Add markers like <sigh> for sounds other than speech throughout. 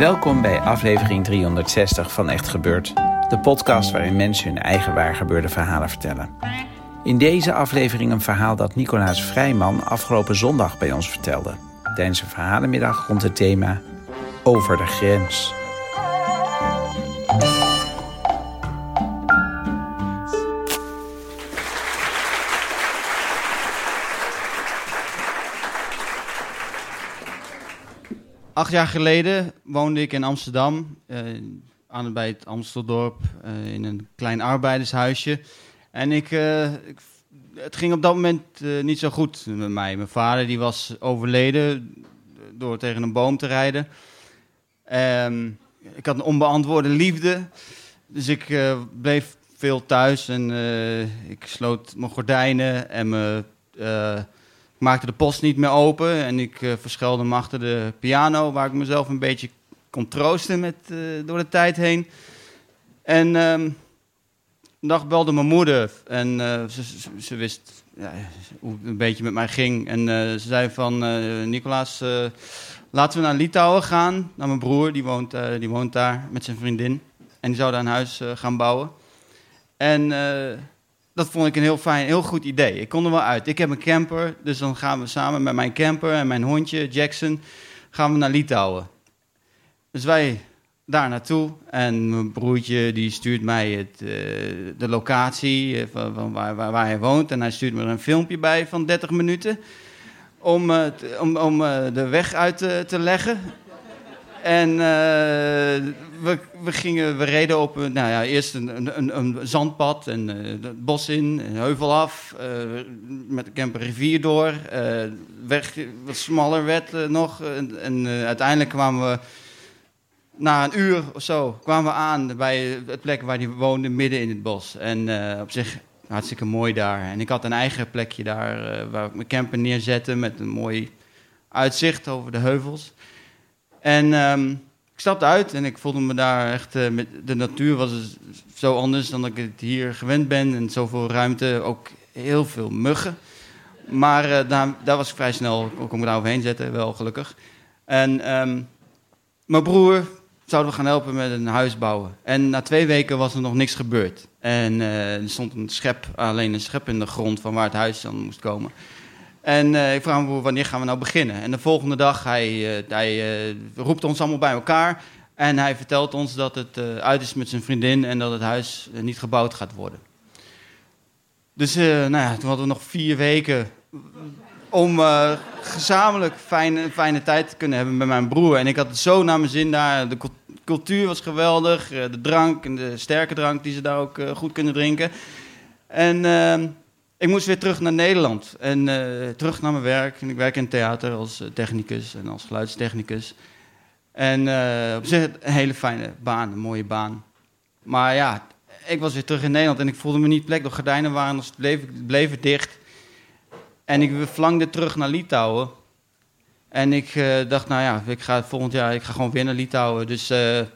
Welkom bij aflevering 360 van Echt Gebeurd, de podcast waarin mensen hun eigen waargebeurde verhalen vertellen. In deze aflevering een verhaal dat Nicolaas Vrijman afgelopen zondag bij ons vertelde, tijdens een verhalenmiddag rond het thema Over de grens. Acht jaar geleden woonde ik in Amsterdam, eh, aan, bij het Amsteldorp, eh, in een klein arbeidershuisje. En ik, eh, het ging op dat moment niet zo goed met mij. Mijn vader die was overleden door tegen een boom te rijden. Ehm, ik had een onbeantwoorde liefde, dus ik bleef veel thuis en ik sloot mijn gordijnen en ik maakte de post niet meer open en ik eh, verschuilde me achter de piano, waar ik mezelf een beetje kon troosten met, eh, door de tijd heen. En ehm, een dag belde mijn moeder en eh, ze, ze, wist ja, hoe het een beetje met mij ging. En ze zei van, Nicolaas, laten we naar Litouwen gaan, naar mijn broer, die woont, die woont daar met zijn vriendin. En die zou daar een huis gaan bouwen. En dat vond ik een heel fijn, heel goed idee. Ik kon er wel uit. Ik heb een camper, dus dan gaan we samen met mijn camper en mijn hondje Jackson gaan we naar Litouwen. Dus wij daar naartoe en mijn broertje die stuurt mij het, eh, de locatie eh, van, waar, waar, hij woont en hij stuurt me er een filmpje bij van 30 minuten om, om, om eh, de weg uit te leggen. En eh, we, we, gingen, we reden op nou ja, eerst een, een, een, zandpad en eh, het bos in, een heuvel af, eh, met de camper rivier door. weg wat smaller werd nog. En, en uiteindelijk kwamen we na een uur of zo kwamen we aan bij het plek waar hij woonde, midden in het bos. En op zich hartstikke mooi daar. En ik had een eigen plekje daar waar ik mijn camper neerzette met een mooi uitzicht over de heuvels. En ehm, ik stapte uit en ik voelde me daar echt... eh, met, de natuur was dus zo anders dan dat ik het hier gewend ben. En zoveel ruimte, ook heel veel muggen. Maar eh, daar, daar was ik vrij snel, kon ik me daar overheen zetten, wel gelukkig. En ehm, mijn broer zouden we gaan helpen met een huis bouwen. En na twee weken was er nog niks gebeurd. En eh, er stond een schep, alleen een schep in de grond van waar het huis dan moest komen. En eh, ik vraag me wanneer gaan we nou beginnen? En de volgende dag, hij, eh, hij eh, roept ons allemaal bij elkaar. En hij vertelt ons dat het uit is met zijn vriendin en dat het huis niet gebouwd gaat worden. Dus nou ja, toen hadden we nog vier weken om gezamenlijk fijne, fijne tijd te kunnen hebben met mijn broer. En ik had het zo naar mijn zin daar. De cult- cultuur was geweldig. de drank en de sterke drank die ze daar ook goed kunnen drinken. En eh, ik moest weer terug naar Nederland. En eh, terug naar mijn werk. En ik werk in theater als eh, technicus en als geluidstechnicus. En eh, op zich een hele fijne baan, een mooie baan. Maar ja, ik was weer terug in Nederland en ik voelde me niet plek. De gordijnen waren nog bleven, bleven dicht. En ik verlangde terug naar Litouwen. En ik dacht, nou ja, ik ga volgend jaar ik ga gewoon weer naar Litouwen. Dus, nou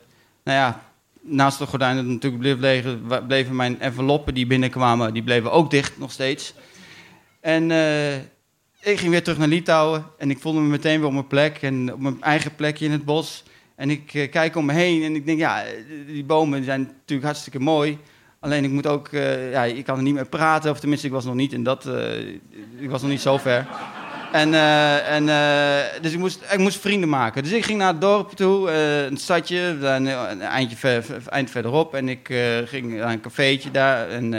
ja, naast de gordijnen natuurlijk bleef bleven mijn enveloppen die binnenkwamen, die bleven ook dicht nog steeds. En eh, ik ging weer terug naar Litouwen en ik voelde me meteen weer op mijn plek en op mijn eigen plekje in het bos. En ik eh, kijk om me heen en ik denk, ja, die bomen zijn natuurlijk hartstikke mooi. Alleen ik moet ook, eh, ja, ik kan er niet meer praten, of tenminste, ik was nog niet in dat, ik was nog niet zo ver. En, eh, en, eh, dus ik moest, ik moest vrienden maken. Dus ik ging naar het dorp toe, eh, een stadje, een, een eindje eind verderop. En ik ging naar een cafeetje daar. En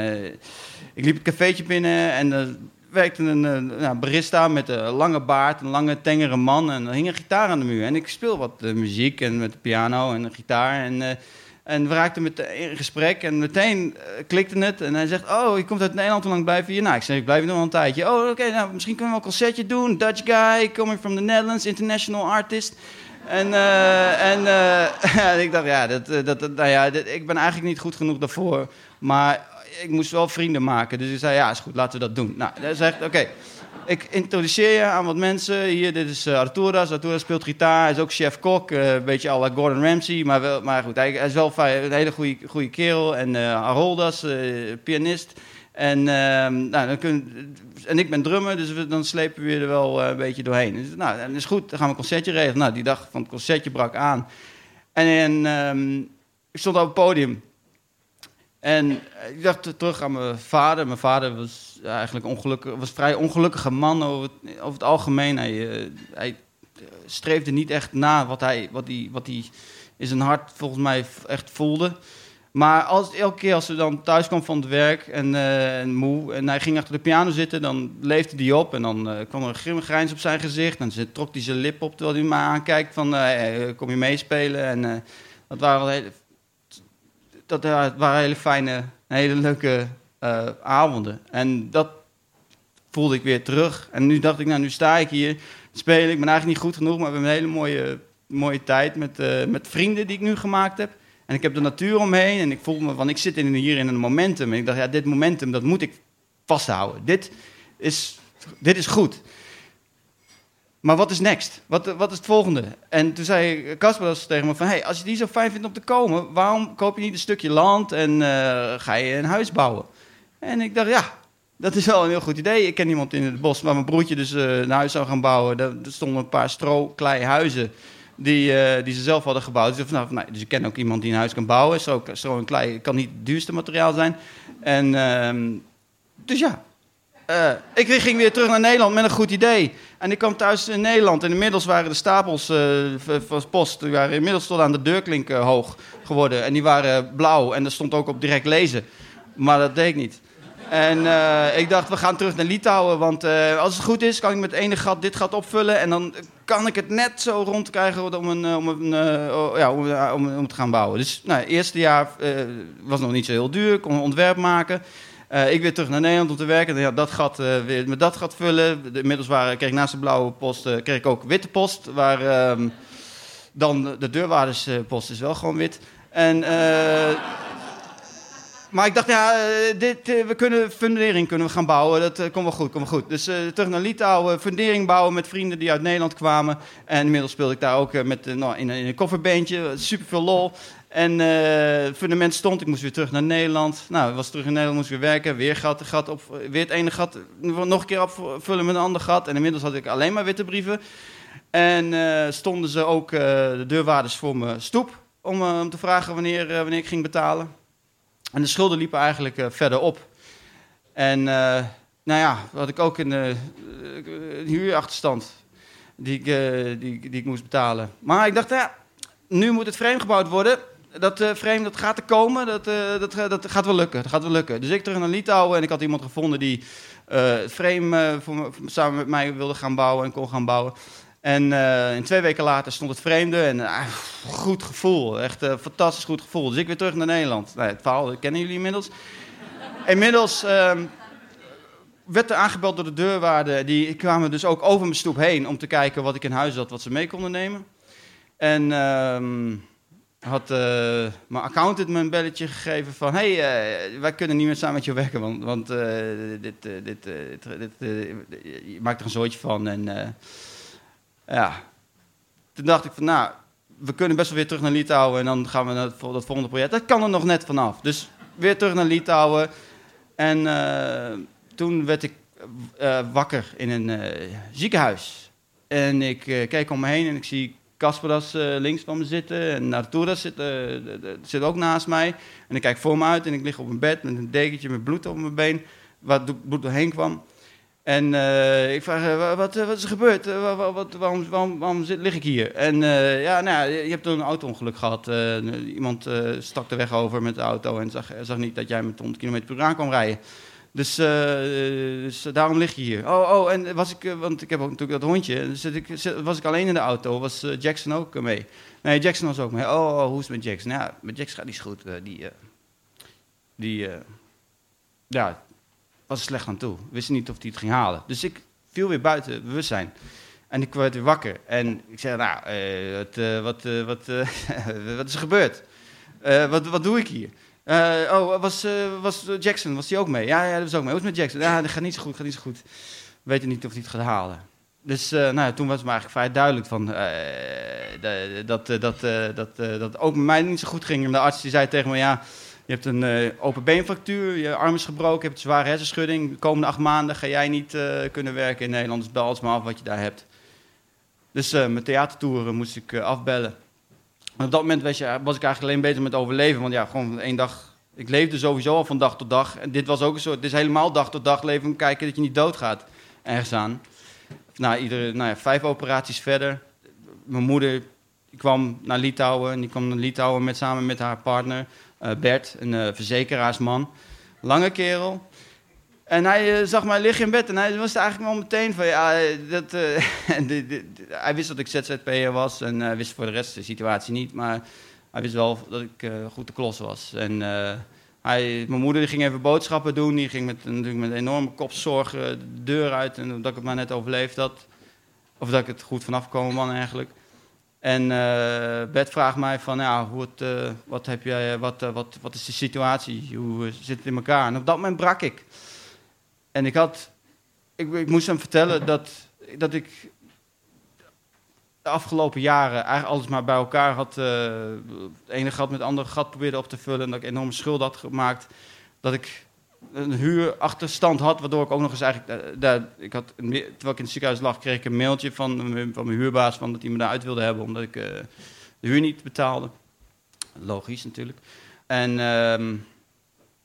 ik liep het cafeetje binnen en er werkte een nou, barista met een lange baard, een lange tengere man. En er hing een gitaar aan de muur. En ik speel wat muziek en met de piano en de gitaar. En, en we raakten met, in gesprek en meteen eh, klikte het. En hij zegt, oh, je komt uit Nederland, hoe lang blijf je? Nou, ik zeg, ik blijf nog wel een tijdje. Oh, oké, nou, misschien kunnen we wel een concertje doen. Dutch guy, coming from the Netherlands, international artist. En, eh, en eh, <laughs> ik dacht, ja, dat, dat, nou ja ik ben eigenlijk niet goed genoeg daarvoor. Maar ik moest wel vrienden maken. Dus ik zei, ja, is goed, laten we dat doen. Nou, hij zegt, oké, ik introduceer je aan wat mensen. Hier, dit is uh, Arturas. Arturas speelt gitaar. Hij is ook chef-kok. eh, een beetje à la Gordon Ramsay. Maar, wel, maar goed, hij, is wel een hele goede, goede kerel. En eh Haroldas, eh, pianist. En, ehm, nou, dan kun, en ik ben drummer, dus we, dan slepen we er wel eh, een beetje doorheen. Dus, nou, dat is goed, dan gaan we een concertje regelen. Nou, die dag van het concertje brak aan. En, en ehm, ik stond op het podium. En eh, ik dacht terug aan mijn vader. Mijn vader was eigenlijk ongelukkig, was een vrij ongelukkige man over het, over het algemeen. Hij, eh, hij streefde niet echt na wat hij, wat, hij, wat hij in zijn hart volgens mij echt voelde. Maar als, elke keer als hij dan thuis kwam van het werk en, eh, moe... en hij ging achter de piano zitten, dan leefde hij op... en dan eh, kwam er een grimmig grijns op zijn gezicht... en trok hij zijn lip op terwijl hij me aankijkt van... eh, eh, kom je meespelen? En eh, dat waren wel hele, dat waren hele fijne, hele leuke eh, avonden. En dat voelde ik weer terug. En nu dacht ik, nou, nu sta ik hier, spelen. Ik ben eigenlijk niet goed genoeg, maar we hebben een hele mooie, mooie tijd met, eh, met vrienden die ik nu gemaakt heb. En ik heb de natuur omheen en ik voel me van, ik zit in, hier in een momentum. En ik dacht, ja, dit momentum, dat moet ik vasthouden. Dit is, dit is goed. Maar wat is next? Wat, wat is het volgende? En toen zei Casper tegen me van... Hey, als je die zo fijn vindt om te komen... waarom koop je niet een stukje land en eh, ga je een huis bouwen? En ik dacht, ja, dat is wel een heel goed idee. Ik ken iemand in het bos waar mijn broertje dus eh, een huis zou gaan bouwen. Daar, stonden een paar stro-klei huizen die, eh, die ze zelf hadden gebouwd. Dus, dacht, nou, dus ik ken ook iemand die een huis kan bouwen. Stro, stro en klei kan niet het duurste materiaal zijn. En ehm, dus ja, eh, ik ging weer terug naar Nederland met een goed idee. En ik kwam thuis in Nederland. En inmiddels waren de stapels v- van post die waren inmiddels tot aan de deurklink eh, hoog geworden. En die waren blauw. En er stond ook op direct lezen. Maar dat deed ik niet. En ik dacht, we gaan terug naar Litouwen. Want als het goed is, kan ik met ene gat dit gat opvullen. En dan kan ik het net zo rondkrijgen om, een, om, een, oh, ja, om, om, om te gaan bouwen. Dus nou, het eerste jaar was nog niet zo heel duur. Ik kon een ontwerp maken. Eh, ik weer terug naar Nederland om te werken. Ja, dat gat eh, weer met dat gat vullen. De- Inmiddels kreeg ik naast de blauwe post eh, kreeg ik ook witte post. Waar ehm, dan de deurwaarderspost is wel gewoon wit. En, maar ik dacht, ja, dit, we kunnen fundering kunnen we gaan bouwen. Dat komt wel goed, komt wel goed. Dus terug naar Litouwen, fundering bouwen met vrienden die uit Nederland kwamen. En inmiddels speelde ik daar ook met, nou, in, in een kofferbeentje. Super veel lol. En het fundament stond, ik moest weer terug naar Nederland. Nou, ik was terug in Nederland, moest weer werken. Weer gat, gat op, weer het ene gat, nog een keer opvullen met een ander gat. En inmiddels had ik alleen maar witte brieven. En eh, stonden ze ook eh, de deurwaarders voor mijn stoep om, om te vragen wanneer, wanneer ik ging betalen. En de schulden liepen eigenlijk verder op. En nou ja, had ik ook een, een huurachterstand die ik, die, die ik moest betalen. Maar ik dacht, ja, nu moet het frame gebouwd worden. Dat eh, frame dat gaat er komen, dat, eh, dat, dat gaat wel lukken. Dat gaat wel lukken. Dus ik terug naar Litouwen en ik had iemand gevonden die eh, het frame samen met mij wilde gaan bouwen en kon gaan bouwen. En in twee weken later stond het vreemde en goed gevoel. Echt een fantastisch goed gevoel. Dus ik weer terug naar Nederland. Nou, het verhaal kennen jullie inmiddels. Inmiddels ehm, werd er aangebeld door de deurwaarden. Die kwamen dus ook over mijn stoep heen om te kijken wat ik in huis had, wat ze mee konden nemen. En ehm, had eh, mijn accountant me een belletje gegeven van... hey, eh, wij kunnen niet meer samen met je werken, want, want eh, dit, dit, dit, je maakt er een zooitje van. En ja, toen dacht ik van, nou, we kunnen best wel weer terug naar Litouwen... en dan gaan we naar dat volgende project. Dat kan er nog net vanaf. Dus weer terug naar Litouwen. En toen werd ik wakker in een ziekenhuis. En ik keek om me heen en ik zie Kasparas eh, links van me zitten. En Arturas zit, eh, zit ook naast mij. En ik kijk voor me uit en ik lig op een bed met een dekentje met bloed op mijn been. Waar bloed doorheen kwam. En eh, ik vraag, eh, wa- wat, wat is er gebeurd? Eh, wa- wa- wat, waarom waarom, zit, lig ik hier? En ja, nou, je hebt een auto-ongeluk gehad. Eh, iemand stak de weg over met de auto en zag, zag niet dat jij met 100 km per uur aan kwam rijden. Dus, eh, dus daarom lig je hier. Oh, oh, en was ik, eh, want ik heb ook natuurlijk dat hondje. Dus zit ik, was ik alleen in de auto, was eh, Jackson ook mee. Nee, Jackson was ook mee. Oh, oh, hoe is het met Jackson? Ja, met Jackson gaat niet goed. Die, die, ja, was er slecht aan toe. Wist niet of hij het ging halen. Dus ik viel weer buiten bewustzijn. En ik werd weer wakker. En ik zei, nou, wat, wat, wat, <laughs> wat is er gebeurd? Wat, wat doe ik hier? Eh, oh, was, eh, was Jackson, was die ook mee? Ja, ja, dat was ook mee. Hoe is met Jackson? Ja, dat gaat niet zo goed, gaat niet zo goed. We weten niet of hij het gaat halen. Dus eh, nou, toen was het me eigenlijk vrij duidelijk van, eh, dat, eh, dat, eh, dat, eh, dat ook met mij niet zo goed ging. En de arts die zei tegen me, ja, je hebt een eh, open beenfractuur, je arm is gebroken, je hebt een zware hersenschudding. De komende acht maanden ga jij niet eh, kunnen werken in Nederland, dus bel ons maar af wat je daar hebt. Dus eh, mijn theatertour moest ik eh, afbellen. Op dat moment was, je, was ik eigenlijk alleen bezig met overleven. Want ja, gewoon één dag. Ik leefde sowieso al van dag tot dag. En dit was ook een soort. Dit is helemaal dag tot dag leven. Kijken dat je niet doodgaat. Ergens aan. Nou, iedere, nou ja, vijf operaties verder. Mijn moeder kwam naar Litouwen. En die kwam naar Litouwen met, samen met haar partner eh, Bert, een eh, verzekeraarsman. Lange kerel. En hij eh, zag mij liggen in bed en hij was eigenlijk wel meteen van, ja, eh, dat, eh, <laughs> hij wist dat ik ZZP'er was en wist voor de rest de situatie niet, maar hij wist wel dat ik goed de klos was. En hij, mijn moeder die ging even boodschappen doen, die ging met, natuurlijk met enorme kopzorgen de deur uit en dat ik het maar net overleefd had. Of dat ik het goed vanaf komen man eigenlijk. En Bert vraagt mij van, ja, hoe het, wat, heb jij, wat, wat, wat is de situatie? Hoe zit het in elkaar? En op dat moment brak ik. En ik had, ik, ik moest hem vertellen dat, dat ik de afgelopen jaren eigenlijk alles maar bij elkaar had, eh, het ene gat met het andere gat probeerde op te vullen. En dat ik enorme schulden had gemaakt. Dat ik een huurachterstand had, waardoor ik ook nog eens eigenlijk, eh, daar, ik had, terwijl ik in het ziekenhuis lag, kreeg ik een mailtje van, van mijn huurbaas van dat hij me daaruit wilde hebben, omdat ik eh, de huur niet betaalde. Logisch natuurlijk. En ehm,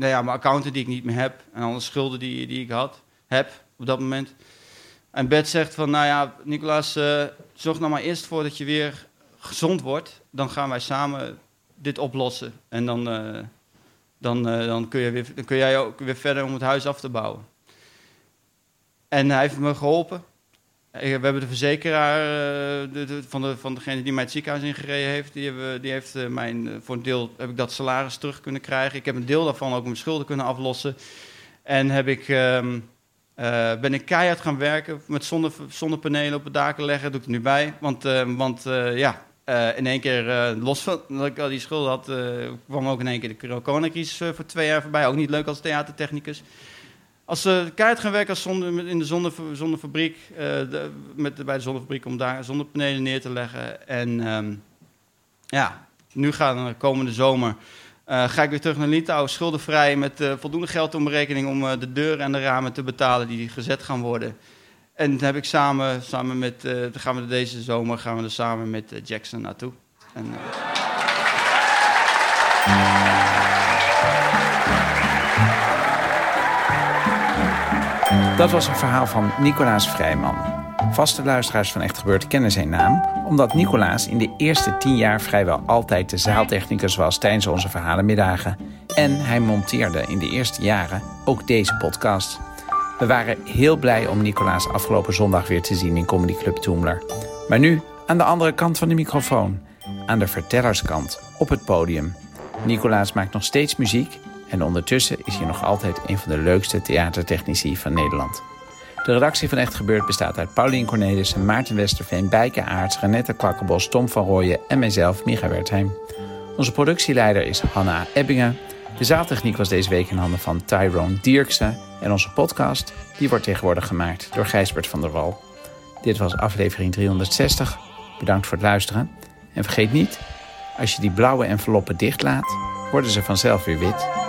nou ja, mijn accounten die ik niet meer heb en alle schulden die, die ik had, heb op dat moment. En Bert zegt van, nou ja, Nicolaas, eh, zorg nou maar eerst voor dat je weer gezond wordt. Dan gaan wij samen dit oplossen. En dan, eh, dan, eh, dan, kun, je weer, dan kun jij ook weer verder om het huis af te bouwen. En hij heeft me geholpen. Eh, We hebben de verzekeraar eh, de, van, de, van degene die mij het ziekenhuis ingereden heeft. Die, hebben, die heeft eh, mijn, voor een deel heb ik dat salaris terug kunnen krijgen. Ik heb een deel daarvan ook mijn schulden kunnen aflossen. En heb ik, ehm, eh, ben ik keihard gaan werken met zonne, zonnepanelen op het daken leggen. doe ik er nu bij. Want, want ja, in één keer los van dat ik al die schulden had, kwam ook in één keer de coronacrisis voor twee jaar voorbij. Ook niet leuk als theatertechnicus. Als ze keihard gaan werken als in de zonne, zonnefabriek, eh, de, met, bij de zonnefabriek om daar zonnepanelen neer te leggen. En ehm, ja, nu gaan we komende zomer eh, ga ik weer terug naar Litouwen, schuldenvrij, met eh, voldoende geld om rekening om eh, de deuren en de ramen te betalen die gezet gaan worden. En dan heb ik samen, samen met, eh, gaan we deze zomer gaan we er samen met eh, Jackson naartoe. En, Dat was een verhaal van Nicolaas Vrijman. Vaste luisteraars van Echt Gebeurd kennen zijn naam, omdat Nicolaas in de eerste tien jaar vrijwel altijd de zaaltechnicus was tijdens onze verhalenmiddagen. En hij monteerde in de eerste jaren ook deze podcast. We waren heel blij om Nicolaas afgelopen zondag weer te zien in Comedy Club Toemler. Maar nu aan de andere kant van de microfoon, aan de vertellerskant, op het podium. Nicolaas maakt nog steeds muziek en ondertussen is hij nog altijd een van de leukste theatertechnici van Nederland. De redactie van Echt Gebeurd bestaat uit Paulien Cornelissen, Maarten Westerveen, Bijke Aarts, Renette Kwakkenbos, Tom van Rooyen en mijzelf, Micha Wertheim. Onze productieleider is Hanna Ebbingen. De zaaltechniek was deze week in handen van Tyrone Dierksen. En onze podcast die wordt tegenwoordig gemaakt door Gijsbert van der Wal. Dit was aflevering 360. Bedankt voor het luisteren. En vergeet niet, als je die blauwe enveloppen dichtlaat, worden ze vanzelf weer wit.